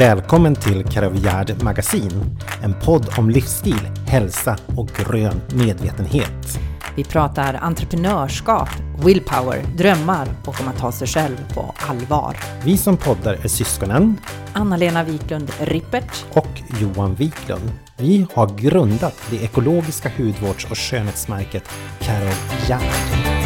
Välkommen till Karavjärd Magasin, en podd om livsstil, hälsa och grön medvetenhet. Vi pratar entreprenörskap, willpower, drömmar och om att ta sig själv på allvar. Vi som poddar är syskonen Anna-Lena Wiklund Rippert och Johan Wiklund. Vi har grundat det ekologiska hudvårds och skönhetsmärket Karavjärd.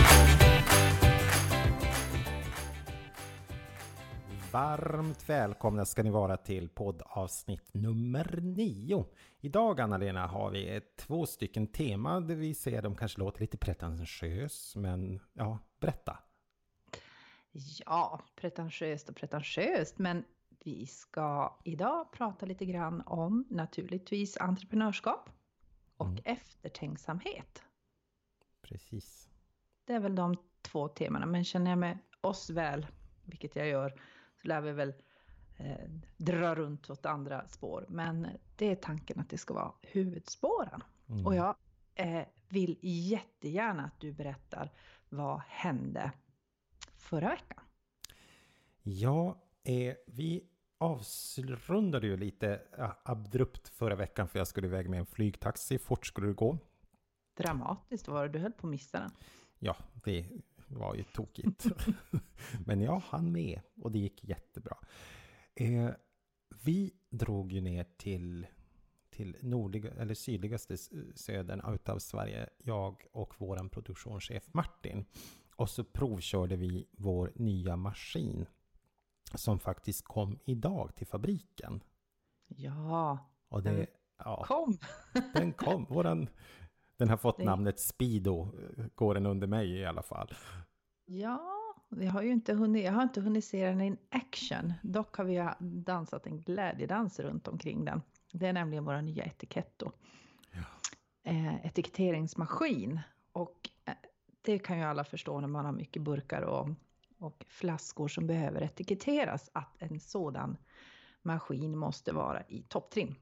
Varmt välkomna ska ni vara till poddavsnitt nummer nio. Idag Anna-Lena har vi två stycken tema där vi ser de kanske låter lite pretentiös men ja, berätta. Ja, pretentiöst och pretentiöst, men vi ska idag prata lite grann om naturligtvis entreprenörskap och Mm. eftertänksamhet. Precis. Det är väl de två temana, men känner jag med oss väl, vilket jag gör, lär vi väl eh, dra runt åt andra spår. Men det är tanken att det ska vara huvudspåren. Mm. Och jag eh, vill jättegärna att du berättar vad hände förra veckan? Ja, eh, vi avrundade ju lite ja, abrupt förra veckan för jag skulle iväg med en flygtaxi. Fort skulle det gå. Dramatiskt var det, du höll på att missa den. Ja, det var ju tokigt. Men jag hann med och det gick jättebra. Eh, vi drog ju ner till, till nordliga, eller sydligaste södern utav Sverige, jag och våran produktionschef Martin. Och så provkörde vi vår nya maskin som faktiskt kom idag till fabriken. Ja, Och det, ja, kom! den kom. Våran, den har fått Det- namnet Speedo, eh, går den under mig i alla fall. Ja, vi har ju inte hunnit, jag har inte hunnit se den in action. Dock har vi dansat en glädjedans runt omkring den. Det är nämligen våra nya etiketto. Ja. Eh, etiketteringsmaskin. Och eh, det kan ju alla förstå när man har mycket burkar och, och flaskor som behöver etiketteras. Att en sådan maskin måste vara i topptrim.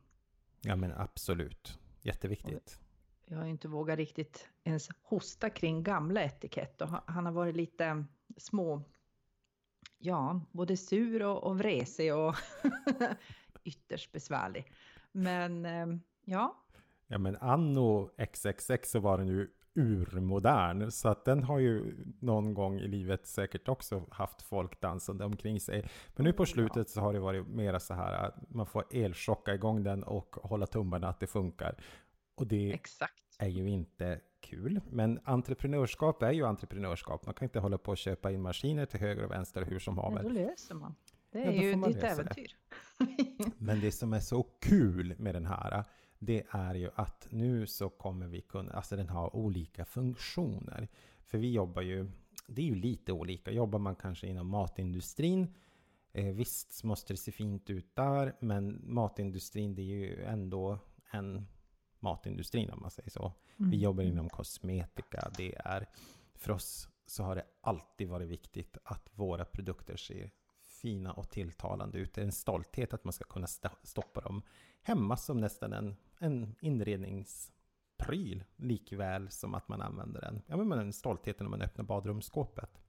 Ja men absolut. Jätteviktigt. Jag har inte vågat riktigt ens hosta kring gamla etikett. Han- Han har varit lite små, ja, både sur och, och vresig och ytterst besvärlig. Men eh, ja, Ja men anno XXX så var den ju urmodern. Så att den har ju någon gång i livet säkert också haft folk dansande omkring sig. Men nu på slutet så har det varit mera så här att man får elchocka igång den och hålla tummarna att det funkar. Och det exakt. är ju inte kul. Men entreprenörskap är ju entreprenörskap. Man kan inte hålla på och köpa in maskiner till höger och vänster hur som Men då haver. löser man. Det Ja, är då ju ditt lösa det. äventyr. Men det som är så kul med den här, det är ju att nu så kommer vi kunna, alltså den har olika funktioner. För vi jobbar ju, det är ju lite olika. Jobbar man kanske inom matindustrin, eh, visst måste det se fint ut där, men matindustrin det är ju ändå en matindustrin om man säger så. Vi Mm. jobbar inom kosmetika. Det är, för oss så har det alltid varit viktigt att våra produkter ser fina och tilltalande ut. Det är en stolthet att man ska kunna stoppa dem hemma som nästan en, en inredningspryl. Likväl som att man använder den. Ja, men man en stolthet när man öppnar badrumsskåpet.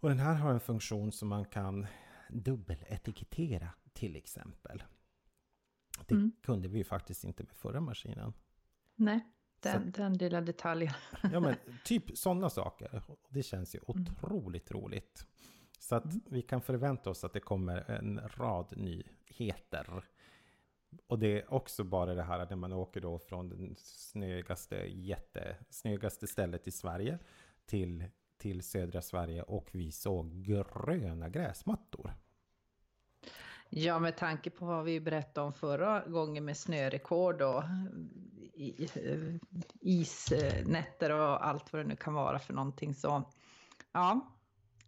Och den här har en funktion som man kan dubbeletikettera till exempel. Det Mm. kunde vi ju faktiskt inte med förra maskinen. Nej, den, den lilla detaljen. Ja men typ sådana saker. Det känns ju Mm. otroligt roligt. Så att vi kan förvänta oss att det kommer en rad nyheter. Och det är också bara det här när man åker då från den snöigaste, jättesnöigaste stället i Sverige till, till södra Sverige och vi såg gröna gräsmattor. Ja, med tanke på vad vi berättade om förra gången med snörekord och eh, eh, isnätter och allt vad det nu kan vara för någonting så ja,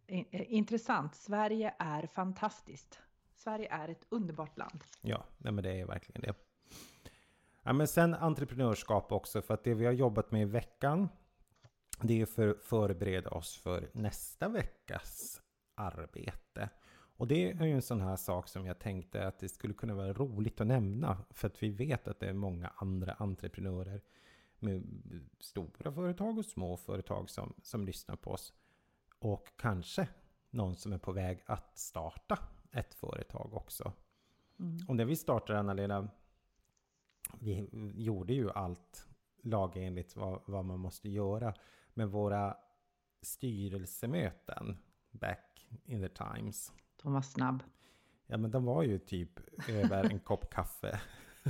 eh, intressant. Sverige är fantastiskt. Sverige är ett underbart land. Ja, nej men det är verkligen det. Ja, men sen entreprenörskap också, för att det vi har jobbat med i veckan, det är för att förbereda oss för nästa veckas arbete. Och det är ju en sån här sak som jag tänkte att det skulle kunna vara roligt att nämna, för att vi vet att det är många andra entreprenörer med stora företag och små företag som, som lyssnar på oss. Och kanske någon som är på väg att starta ett företag också. Mm. Och när vi startade Anna-Lena, vi gjorde ju allt lagenligt vad, vad man måste göra. Men våra styrelsemöten back in the times. De var snabb. Ja, men de var ju typ över en kopp kaffe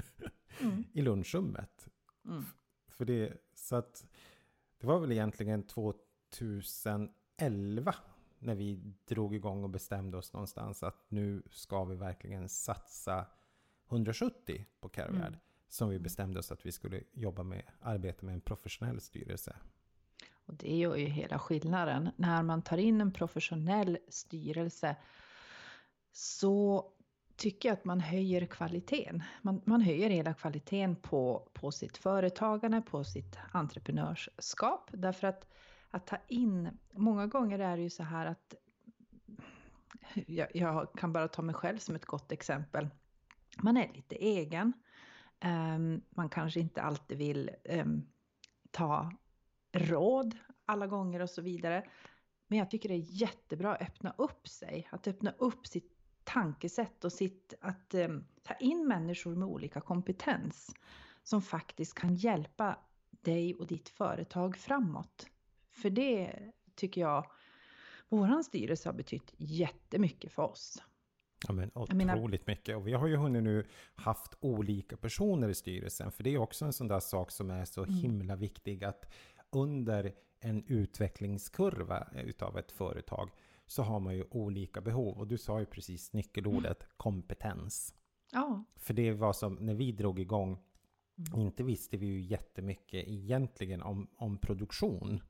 mm. i lunchrummet. Mm. För det, så att det var väl egentligen 2011 när vi drog igång och bestämde oss någonstans att nu ska vi verkligen satsa 170 på Careviard. Mm. Som vi mm. bestämde oss att vi skulle jobba med, arbeta med en professionell styrelse. Och det gör ju hela skillnaden. När man tar in en professionell styrelse så tycker jag att man höjer kvaliteten. Man, man höjer hela kvaliteten på, på sitt företagande, på sitt entreprenörskap. Därför att, att ta in, många gånger är det ju så här att jag, jag kan bara ta mig själv som ett gott exempel. Man är lite egen. Um, man kanske inte alltid vill um, ta råd alla gånger och så vidare. Men jag tycker det är jättebra att öppna upp sig, att öppna upp sitt tankesätt och sitt, att eh, ta in människor med olika kompetens som faktiskt kan hjälpa dig och ditt företag framåt. För det tycker jag våran styrelse har betytt jättemycket för oss. Ja, men otroligt mycket. Och vi har ju hunnit nu haft olika personer i styrelsen. För det är också en sån där sak som är så mm. himla viktig att under en utvecklingskurva utav ett företag så har man ju olika behov. Och du sa ju precis nyckelordet mm. kompetens. Ja. För det var som när vi drog igång, mm. inte visste vi ju jättemycket egentligen om, om produktion.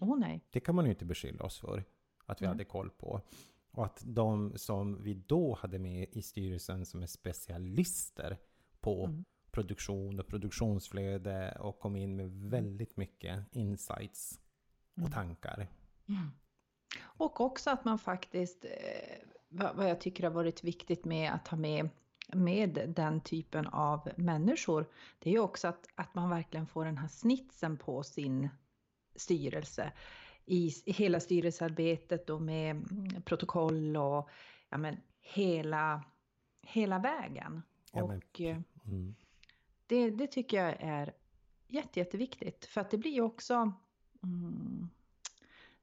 Oh, nej. Det kan man ju inte beskylla oss för att vi mm. hade koll på. Och att de som vi då hade med i styrelsen som är specialister på mm. produktion och produktionsflöde och kom in med väldigt mycket insights och mm. tankar. Mm. Och också att man faktiskt, eh, vad jag tycker har varit viktigt med att ha med med den typen av människor, det är ju också att, att man verkligen får den här snitsen på sin styrelse i hela styrelsearbetet och med protokoll och ja, men, hela, hela vägen. Ja, men, och eh, mm. det, det tycker jag är jätte, jätteviktigt för att det blir ju också mm,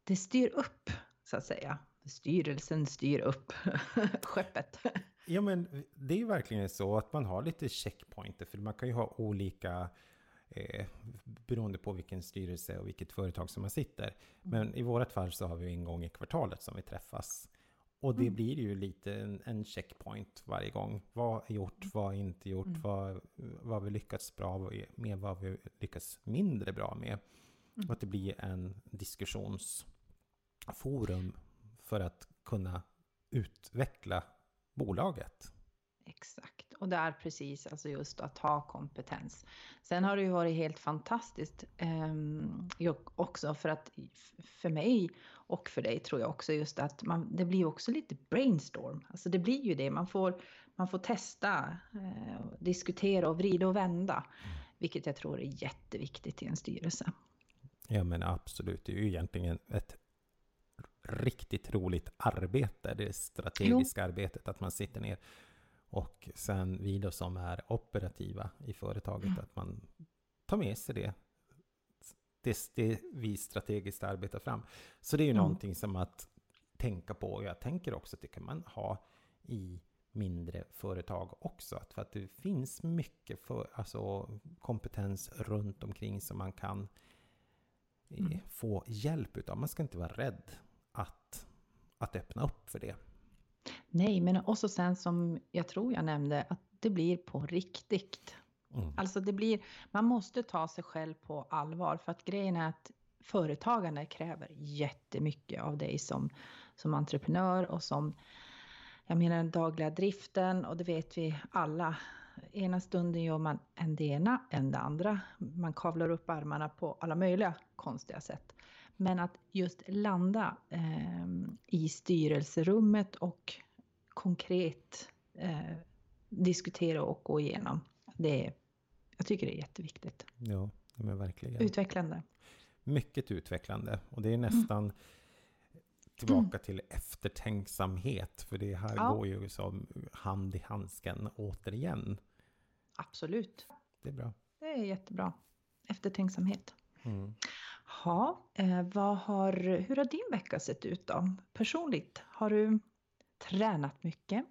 det styr upp så att säga. Styrelsen styr upp skeppet. Ja, men det är ju verkligen så att man har lite checkpointer, för man kan ju ha olika eh, beroende på vilken styrelse och vilket företag som man sitter. Mm. Men i vårat fall så har vi en gång i kvartalet som vi träffas. Och det mm. blir ju lite en, en, checkpoint varje gång. Vad är gjort, mm. vad är inte gjort, mm. vad, vad har vi lyckats bra med, vad har vi lyckats mindre bra med. Mm. Och att det blir en diskussionsforum för att kunna utveckla bolaget. Exakt, och det är precis alltså just att ha kompetens. Sen har det ju varit helt fantastiskt eh, också för att för mig och för dig tror jag också just att man, det blir också lite brainstorm. Alltså det blir ju det, man får, man får testa, eh, diskutera och vrida och vända. Vilket jag tror är jätteviktigt i en styrelse. Ja men absolut, det är ju egentligen ett riktigt roligt arbete, det strategiska jo. arbetet, att man sitter ner och sen vi då som är operativa i företaget, mm. att man tar med sig det, det, det vi strategiskt arbetar fram. Så det är ju mm. någonting som att tänka på. Och jag tänker också att det kan man ha i mindre företag också. För att det finns mycket för, alltså, kompetens runt omkring som man kan eh, mm. få hjälp utav. Man ska inte vara rädd att, att öppna upp för det. Nej, men också sen som jag tror jag nämnde, att det blir på riktigt. Mm. Alltså det blir, man måste ta sig själv på allvar för att grejen är att företagande kräver jättemycket av dig som, som entreprenör och som, jag menar den dagliga driften och det vet vi alla. Ena stunden gör man en det ena, en det andra. Man kavlar upp armarna på alla möjliga konstiga sätt. Men att just landa eh, i styrelserummet och konkret eh, diskutera och gå igenom. Det är, jag tycker det är jätteviktigt. Ja, men verkligen. Utvecklande. Mycket utvecklande. Och det är nästan... Mm. tillbaka till eftertänksamhet, för det här Ja. går ju som hand i handsken återigen. Absolut. Det är bra. Det är jättebra. Eftertänksamhet. Mm. Ja, eh, vad har, hur har din vecka sett ut då? Personligt, har du tränat mycket?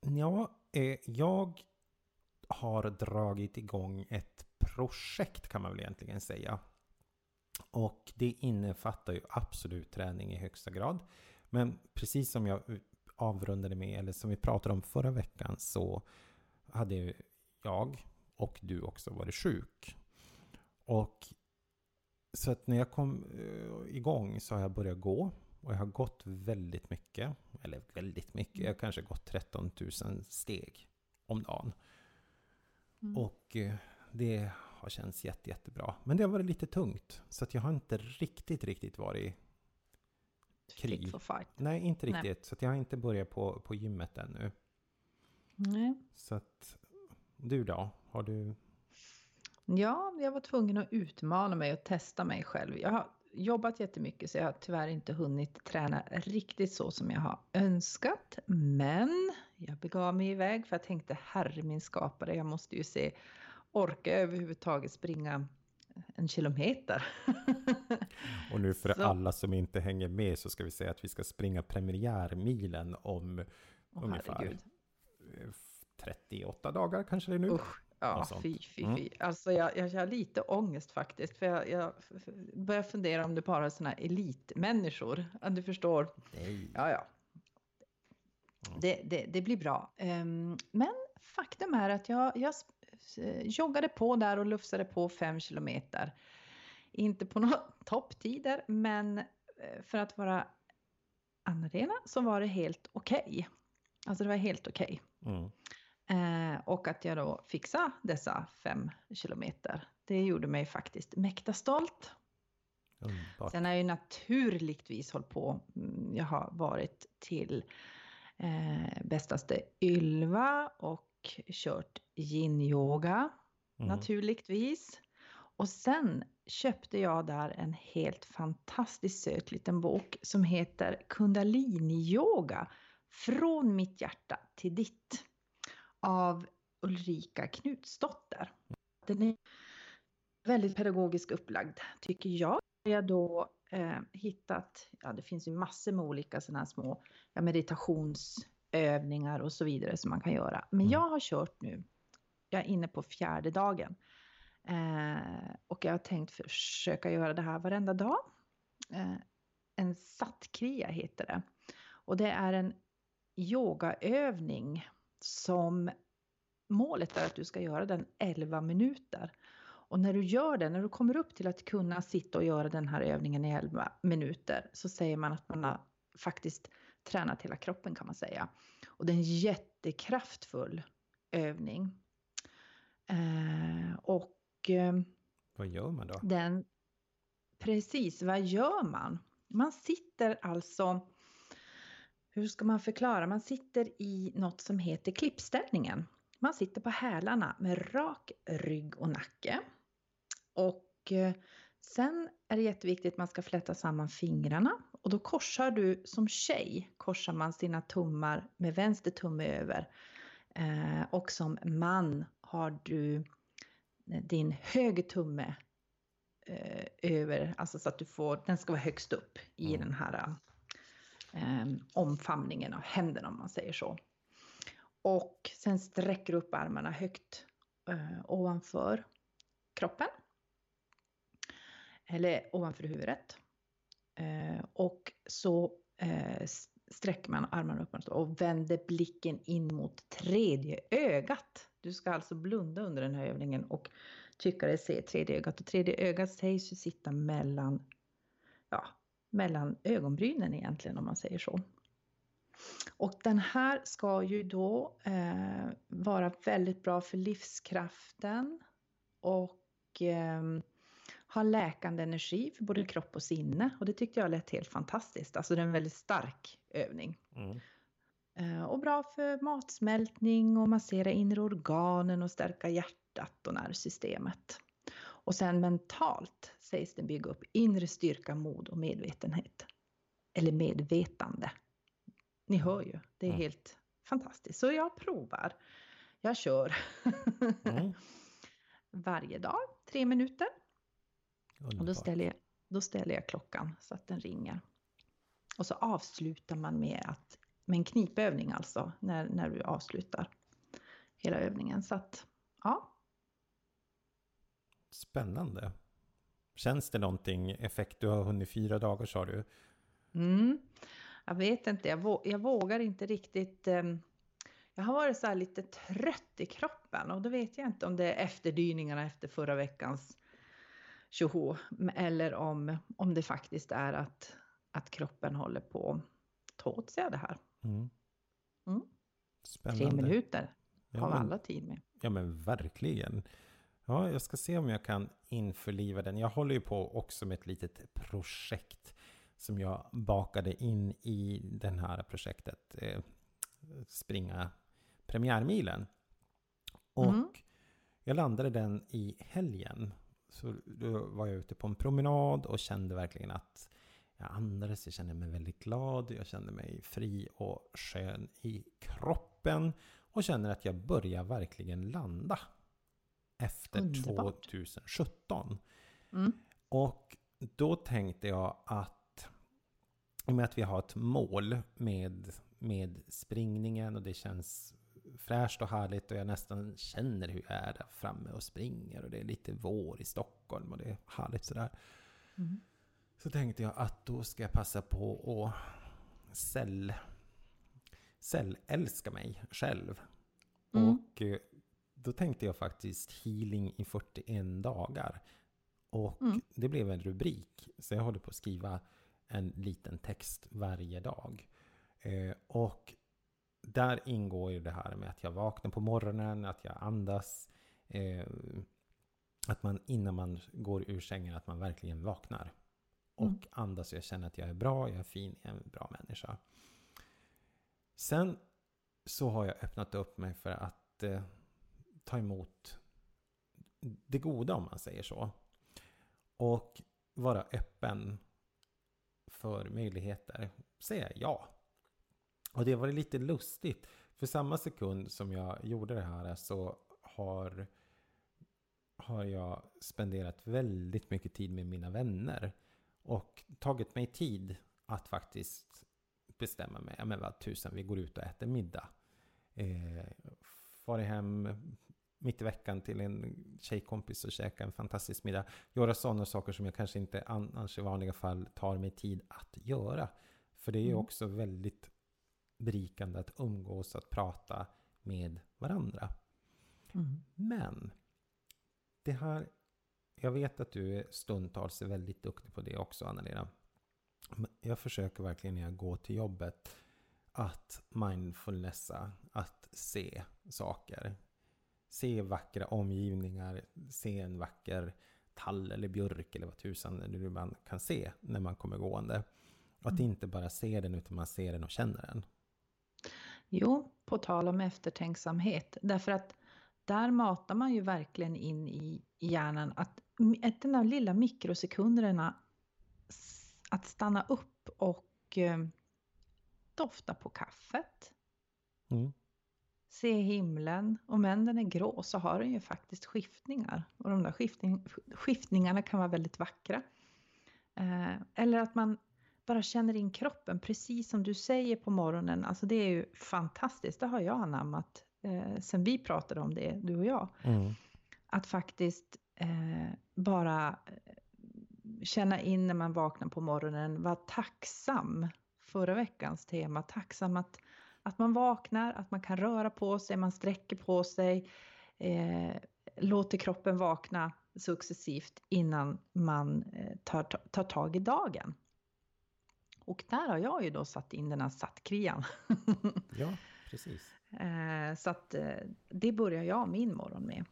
Ja, eh, jag har dragit igång ett projekt kan man väl egentligen säga. Och det innefattar ju absolut träning i högsta grad. Men precis som jag avrundade med, eller som vi pratade om förra veckan, så hade jag och du också varit sjuk. Och så att när jag kom eh, igång så har jag börjat gå. Och jag har gått väldigt mycket. Eller väldigt mycket. Jag har kanske gått 13 000 steg om dagen. Mm. Och eh, det har känts jätte, jättebra. Men det har varit lite tungt. Så att jag har inte riktigt, riktigt varit... krig. For fight. Nej, inte Nej. riktigt. Så att jag har inte börjat på, på gymmet ännu. Nej. Så att... Du då? Har du... Ja, jag var tvungen att utmana mig och testa mig själv. Jag har jobbat jättemycket så jag har tyvärr inte hunnit träna riktigt så som jag har önskat. Men jag begav mig iväg för jag tänkte herre min skapare, jag måste ju se, orka överhuvudtaget springa en kilometer. Och nu för Så. alla som inte hänger med så ska vi säga att vi ska springa premiärmilen om Åh, ungefär herregud. eh, 38 dagar kanske det är nu. Usch, ja fy, fy, Mm. fy. Alltså jag, jag har lite ångest faktiskt. För jag, jag börjar fundera om det bara är sådana elitmänniskor. Du förstår. Nej. Ja, ja. Mm. Det, det, det blir bra. Ehm, men faktum är att jag, jag joggade på där och lufsade på fem kilometer. Inte på några topptider, men eh, för att vara Anna-Lena så var det helt okej. Alltså det var helt okej. Mm. Eh, och att jag då fixade dessa fem kilometer. Det gjorde mig faktiskt mäkta stolt. Underbart. Sen har jag ju naturligtvis hållit på. mm, Jag har varit till eh, bästaste Ylva och kört yin-yoga Mm. naturligtvis. Och sen köpte jag där en helt fantastiskt söt liten bok som heter Kundalini-yoga från mitt hjärta till ditt av Ulrika Knutsdotter. Den är väldigt pedagogiskt upplagd tycker jag. Jag har då eh, hittat, ja det finns ju massor med olika sådana här små ja, meditationsövningar och så vidare som man kan göra. Men Mm. jag har kört nu, jag är inne på fjärde dagen. Eh, och jag har tänkt försöka göra det här varenda dag. Eh, en sattkriya heter det. Och det är en yogaövning som målet är att du ska göra den 11 minuter. Och när du gör det, när du kommer upp till att kunna sitta och göra den här övningen i 11 minuter så säger man att man har faktiskt tränat hela kroppen kan man säga. Och det är en jättekraftfull övning. Eh, och eh, Vad gör man då? den, precis, vad gör man? Man sitter alltså, hur ska man förklara? Man sitter i något som heter klippställningen. Man sitter på hälarna med rak rygg och nacke. Och eh, sen är det jätteviktigt att man ska fläta samman fingrarna. Och då korsar du, som tjej, korsar man sina tummar med vänster tumme över. Eh, och som man har du din höger tumme eh, över, alltså så att du får, den ska vara högst upp i Mm. den här eh, Ehm, omfamningen av händerna om man säger så. Och sen sträcker du upp armarna högt eh, ovanför kroppen. Eller ovanför huvudet. Eh, och så eh, sträcker man armarna uppåt och vänder blicken in mot tredje ögat. Du ska alltså blunda under den här övningen och tycka dig se tredje ögat. Och tredje ögat sägs ju sitta mellan, ja, mellan ögonbrynen egentligen om man säger så. Och den här ska ju då eh, vara väldigt bra för livskraften och eh, ha läkande energi för både kropp och sinne. Och det tyckte jag lät helt fantastiskt. Alltså det är en väldigt stark övning. Mm. Eh, Och bra för matsmältning och massera inre organen och stärka hjärtat och nervsystemet. Och sen mentalt sägs den bygga upp inre styrka, mod och medvetenhet. eller medvetande. Ni hör ju, det är Mm. helt fantastiskt. Så jag provar. Jag kör Mm. varje dag, tre minuter. Och då ställer, jag, då ställer jag klockan så att den ringer. Och så avslutar man med, att, med en knipövning alltså, när, när du avslutar hela övningen. Så att, ja. Spännande. Känns det någonting effekt? Du har hunnit fyra dagar sa du. Mm. Jag vet inte, jag, vå- jag vågar inte riktigt. ehm, jag har varit så här lite trött i kroppen och då vet jag inte om det är efterdyningarna efter förra veckans tjoho eller om, om det faktiskt är att, att kroppen håller på att ta åt sig av det här. Mm. Mm. Spännande. Tre minuter Ja, har men- alla tid med. Ja men verkligen. Ja, jag ska se om jag kan införliva den. Jag håller ju på också med ett litet projekt som jag bakade in i det här projektet. Eh, springa premiärmilen. Och Mm. jag landade den i helgen. Så då var jag ute på en promenad och kände verkligen att jag andades, jag kände mig väldigt glad, jag kände mig fri och skön i kroppen och känner att jag börjar verkligen landa efter Underbart. 2017. Mm. Och då tänkte jag att i och med att vi har ett mål med, med springningen och det känns fräscht och härligt och jag nästan känner hur jag är där framme och springer och det är lite vår i Stockholm och det är härligt sådär. Mm. Så tänkte jag att då ska jag passa på att cell, cellälska mig själv. Mm. Och eh, då tänkte jag faktiskt healing i 41 dagar. Och Mm. det blev en rubrik. Så jag håller på att skriva en liten text varje dag. Eh, och där ingår ju det här med att jag vaknar på morgonen, att jag andas. Eh, att man innan man går ur sängen, att man verkligen vaknar. Och Mm. andas och jag känner att jag är bra, jag är fin, jag är en bra människa. Sen så har jag öppnat upp mig för att eh, ta emot det goda om man säger så. Och vara öppen för möjligheter. Säga ja. Och det var lite lustigt. För samma sekund som jag gjorde det här så har, har jag spenderat väldigt mycket tid med mina vänner. Och tagit mig tid att faktiskt bestämma mig. Ja men vad tusan, vi går ut och äter middag. Eh, farit hem mitt i veckan till en tjejkompis och käka en fantastisk middag. Göra sådana saker som jag kanske inte annars i vanliga fall tar mig tid att göra. För det är ju Mm. också väldigt berikande att umgås, att prata med varandra. Mm. Men det här, jag vet att du stundtals är väldigt duktig på det också Anna-Lena. Jag försöker verkligen när jag går till jobbet att mindfulnessa, att se saker. Se vackra omgivningar, se en vacker tall eller björk eller vad tusan nu man kan se när man kommer gående. Och att Mm. inte bara se den utan man ser den och känner den. Jo, på tal om eftertänksamhet. Därför att där matar man ju verkligen in i hjärnan att att den där lilla mikrosekunderna att stanna upp och eh, dofta på kaffet, Mm. Se himlen. Om än den är grå så har den ju faktiskt skiftningar. Och de där skiftning, skiftningarna kan vara väldigt vackra. Eh, eller att man bara känner in kroppen, precis som du säger på morgonen. Alltså det är ju fantastiskt, det har jag anammat eh, sen vi pratade om det, du och jag. Mm. Att faktiskt eh, bara eh, känna in när man vaknar på morgonen, vara tacksam. Förra veckans tema, tacksam att, att man vaknar, att man kan röra på sig, man sträcker på sig. Eh, låter kroppen vakna successivt innan man eh, tar, tar tag i dagen. Och där har jag ju då satt in den här sattkrian. Ja, precis. eh, så att eh, det börjar jag min morgon med.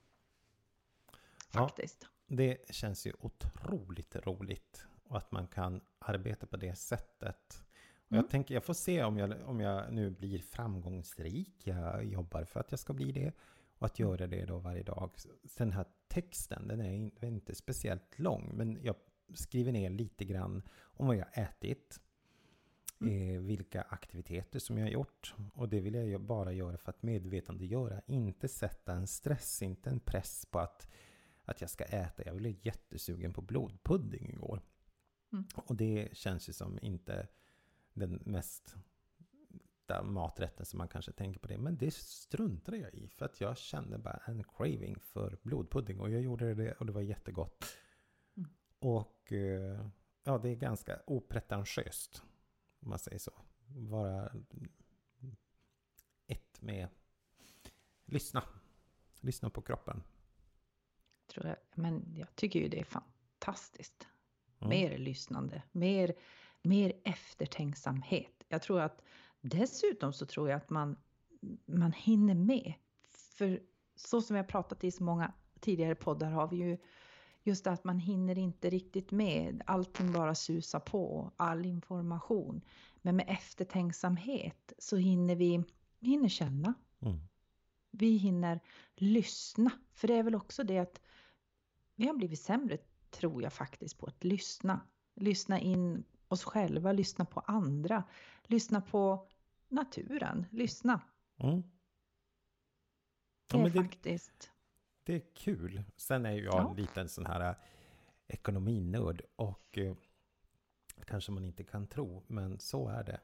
Ja. Faktiskt. Det känns ju otroligt roligt och att man kan arbeta på det sättet. Och jag Mm. tänker, jag får se om jag, om jag nu blir framgångsrik. Jag jobbar för att jag ska bli det. Och att göra det då varje dag. Den här texten, den är inte speciellt lång. Men jag skriver ner lite grann om vad jag ätit. eh, vilka aktiviteter som jag har gjort. Och det vill jag bara göra för att medvetandegöra, inte sätta en stress, inte en press på att, att jag ska äta. Jag blev jättesugen på blodpudding igår. Mm. Och det känns ju som inte den mest maträtten som man kanske tänker på det. Men det struntade jag i för att jag kände bara en craving för blodpudding och jag gjorde det och det var jättegott. Mm. Och eh, ja, det är ganska opretentiöst om man säger så. Vara ett med lyssna. Lyssna på kroppen. Tror jag. Men jag tycker ju det är fantastiskt. Mm. Mer lyssnande, mer, mer eftertänksamhet. Jag tror att dessutom så tror jag att man, man hinner med. För så som vi har pratat i så många tidigare poddar har vi ju just att man hinner inte riktigt med. Allting bara susar på, all information. Men med eftertänksamhet så hinner vi hinner känna. Mm. Vi hinner lyssna. För det är väl också det att vi har blivit sämre, tror jag faktiskt, på att lyssna. Lyssna in oss själva, lyssna på andra, lyssna på naturen, lyssna. Mm. Det Ja, är men det, faktiskt... det är kul. Sen är ju jag Ja. en liten sån här äh, ekonominörd och eh, kanske man inte kan tro, men så är det.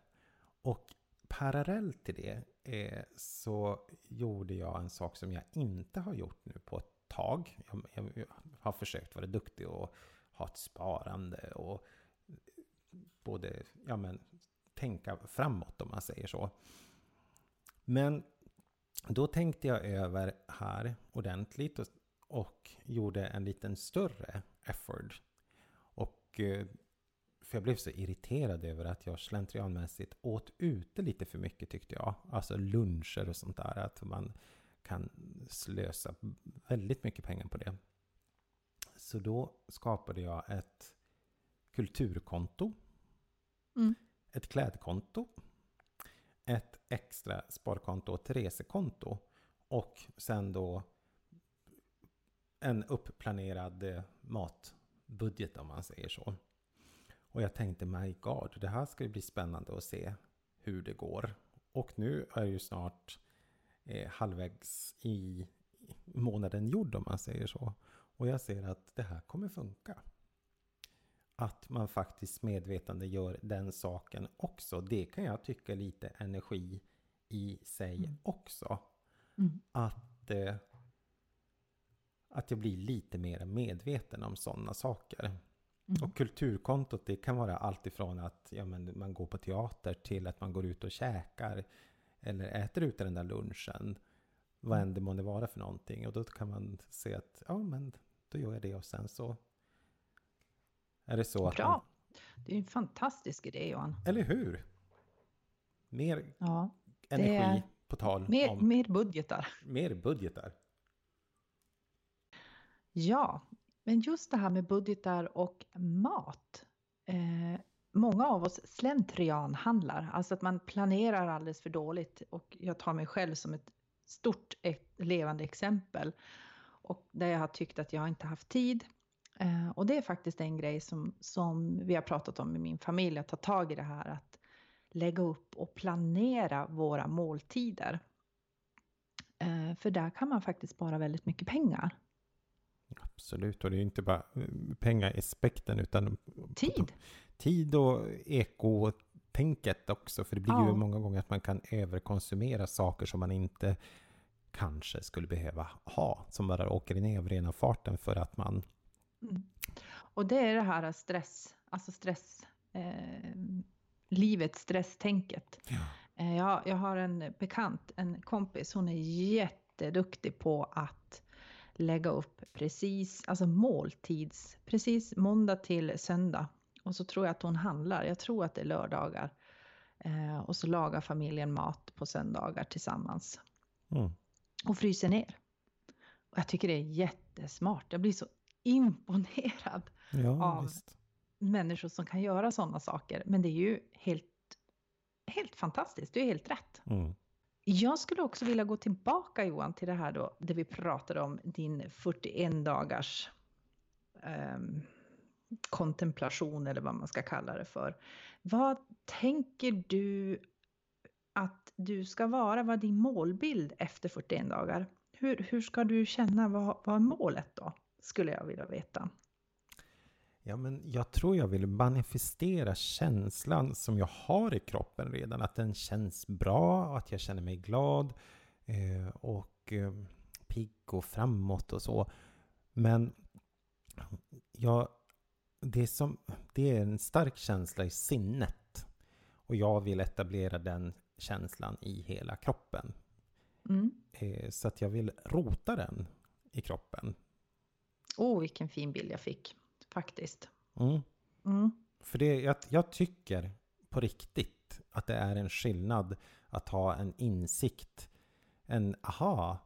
Och parallellt till det eh, så gjorde jag en sak som jag inte har gjort nu på ett tag. Jag, jag, jag har försökt vara duktig och ha ett sparande och både, ja men, tänka framåt om man säger så. Men då tänkte jag över här ordentligt och, och gjorde en liten större effort. Och eh, för jag blev så irriterad över att jag slentrianmässigt åt ute lite för mycket tyckte jag. Alltså luncher och sånt där. Att man kan slösa väldigt mycket pengar på det. Så då skapade jag ett kulturkonto. Mm. Ett klädkonto. Ett extra sparkonto och ett resekonto. Och sen då en uppplanerad eh, matbudget om man säger så. Och jag tänkte my god, det här ska ju bli spännande att se hur det går. Och nu är ju snart eh, halvvägs i månaden gjord om man säger så. Och jag ser att det här kommer funka. Att man faktiskt medvetande gör den saken också. Det kan jag tycka lite energi i sig Mm. också. Mm. Att, eh, att jag blir lite mer medveten om sådana saker. Mm. Och kulturkontot det kan vara allt ifrån att ja, men man går på teater till att man går ut och käkar. Eller äter ut den där lunchen. Vad än det månde vara för någonting. Och då kan man se att ja men då gör jag det och sen så är det så att man, Bra! Det är en fantastisk idé Johan. Eller hur? Mer Ja. energi är på tal Mer, om mer budgetar. mer budgetar. Ja, men just det här med budgetar och mat. Eh, många av oss slentrian handlar, alltså att man planerar alldeles för dåligt. Och jag tar mig själv som ett stort ett levande exempel. Och där jag har tyckt att jag inte haft tid. Eh, och det är faktiskt en grej som, som vi har pratat om i min familj, att ta tag i det här att lägga upp och planera våra måltider. Eh, för där kan man faktiskt spara väldigt mycket pengar. Absolut, och det är ju inte bara eh, pengaspekten utan Tid. tid och ekotänket också. För det blir ju Ja. många gånger att man kan överkonsumera saker som man inte kanske skulle behöva ha. Som bara åker ner av rena farten för att man... Mm. Och det är det här stress, alltså stress, eh, livet, stresstänket. Ja. Eh, jag, jag har en bekant, en kompis, hon är jätteduktig på att lägga upp precis, alltså måltids, precis måndag till söndag. Och så tror jag att hon handlar, jag tror att det är lördagar. Eh, och så lagar familjen mat på söndagar tillsammans. Mm. Och fryser ner. Och jag tycker det är jättesmart, jag blir så imponerad Ja, Av- visst. människor som kan göra sådana saker. Men det är ju helt, helt fantastiskt, det är helt rätt. Mm. Jag skulle också vilja gå tillbaka Johan till det här då, där vi pratade om din 41 dagars ehm, kontemplation eller vad man ska kalla det för. Vad tänker du att du ska vara, vad din målbild efter 41 dagar? Hur, hur ska du känna, vad, vad är målet då? Skulle jag vilja veta. Ja, men jag tror jag vill manifestera känslan som jag har i kroppen redan. Att den känns bra, att jag känner mig glad eh, och eh, pigg och framåt och så. Men jag, det, som, det är en stark känsla i sinnet. Och jag vill etablera den känslan i hela kroppen. Mm. Eh, så att jag vill rota den i kroppen. Åh, oh, vilken fin bild jag fick faktiskt. Mm. Mm. För det, jag, jag tycker på riktigt att det är en skillnad att ha en insikt, en aha,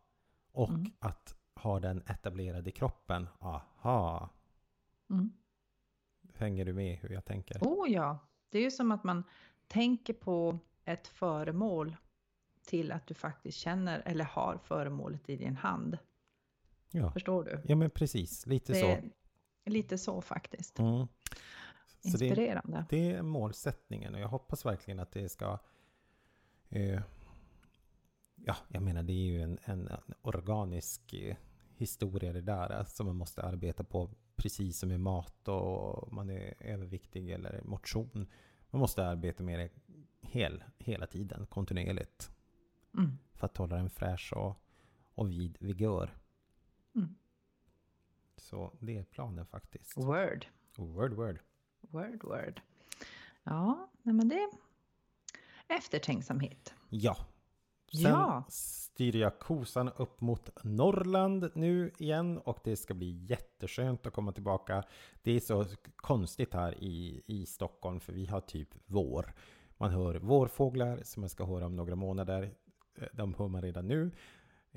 och mm. att ha den etablerad i kroppen. Aha. Mm. Hänger du med hur jag tänker? Oh ja, det är ju som att man tänker på ett föremål till att du faktiskt känner eller har föremålet i din hand. Ja. Förstår du? Ja, men precis. Lite det så. Lite så faktiskt. Mm. Inspirerande. Det, det, är målsättningen och jag hoppas verkligen att det ska... Eh, ja, jag menar det är ju en, en, en organisk eh, historia det där eh, som man måste arbeta på precis som med mat och man är överviktig eller motion. Man måste arbeta med det hel, hela tiden, kontinuerligt. Mm. För att hålla den fräsch och, och vid vigör. Mm. Så det är planen faktiskt. Word. Word, word. Word, word. Ja, nej men det... Eftertänksamhet. Ja. Sen ja. styr jag kosan upp mot Norrland nu igen och det ska bli jätteskönt att komma tillbaka. Det är så konstigt här i, i Stockholm för vi har typ vår. Man hör vårfåglar som man ska höra om några månader. Eh, de hör man redan nu.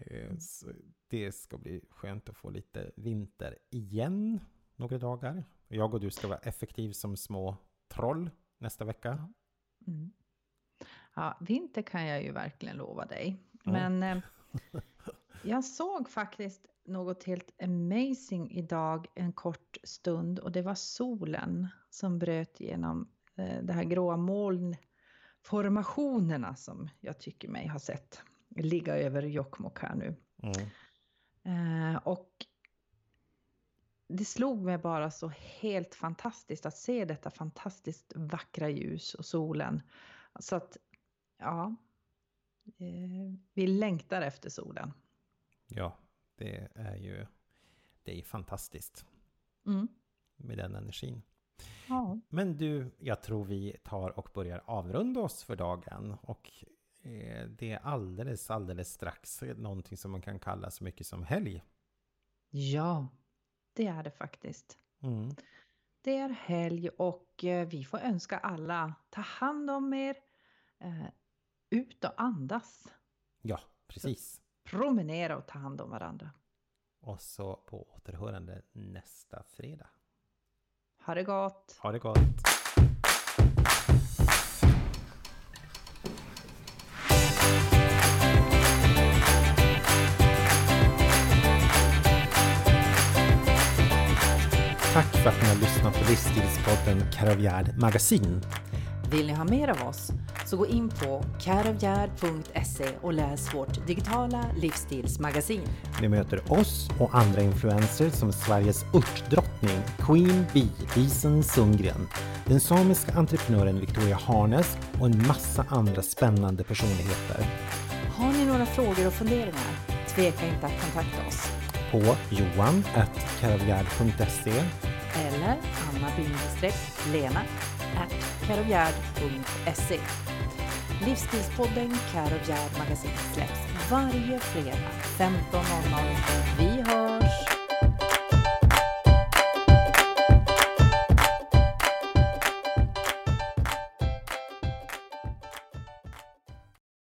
Eh, så det ska bli skönt att få lite vinter igen några dagar. Jag och du ska vara effektiv som små troll nästa vecka. Mm. Ja, vinter kan jag ju verkligen lova dig. Men eh, jag såg faktiskt något helt amazing idag en kort stund och det var solen som bröt genom eh, det här gråa molnformationerna som jag tycker mig ha sett ligga över Jokkmokk här nu. Mm. Eh, och det slog mig bara så helt fantastiskt att se detta fantastiskt vackra ljus och solen. Så att, ja, eh, vi längtar efter solen. Ja, det är ju det är fantastiskt mm. med den energin. Ja. Men du, jag tror vi tar och börjar avrunda oss för dagen. Och det är alldeles, alldeles strax någonting som man kan kalla så mycket som helg. Ja, det är det faktiskt. Mm. Det är helg och eh, vi får önska alla ta hand om er, eh, ut och andas. Ja, precis. Så promenera och ta hand om varandra. Och så på återhörande nästa fredag. Ha det gott! Ha det gott! Tack för att ni har lyssnat på livsstilspodden Karavjärd Magasin. Vill ni ha mer av oss så gå in på karavjärd.se och läs vårt digitala livsstilsmagasin. Ni möter oss och andra influencers som Sveriges örtdrottning Queen Bee Lisen Sundgren, den samiska entreprenören Victoria Harnes och en massa andra spännande personligheter. Har ni några frågor och funderingar? Tveka inte att kontakta oss på johan.karavjärd.se eller anna-lena karovgärd.se Livsstilspodden Karovgärd Magasin släpps varje fredag 15.00 Vi hörs!